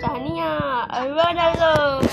Tahniah. Alhamdulillah.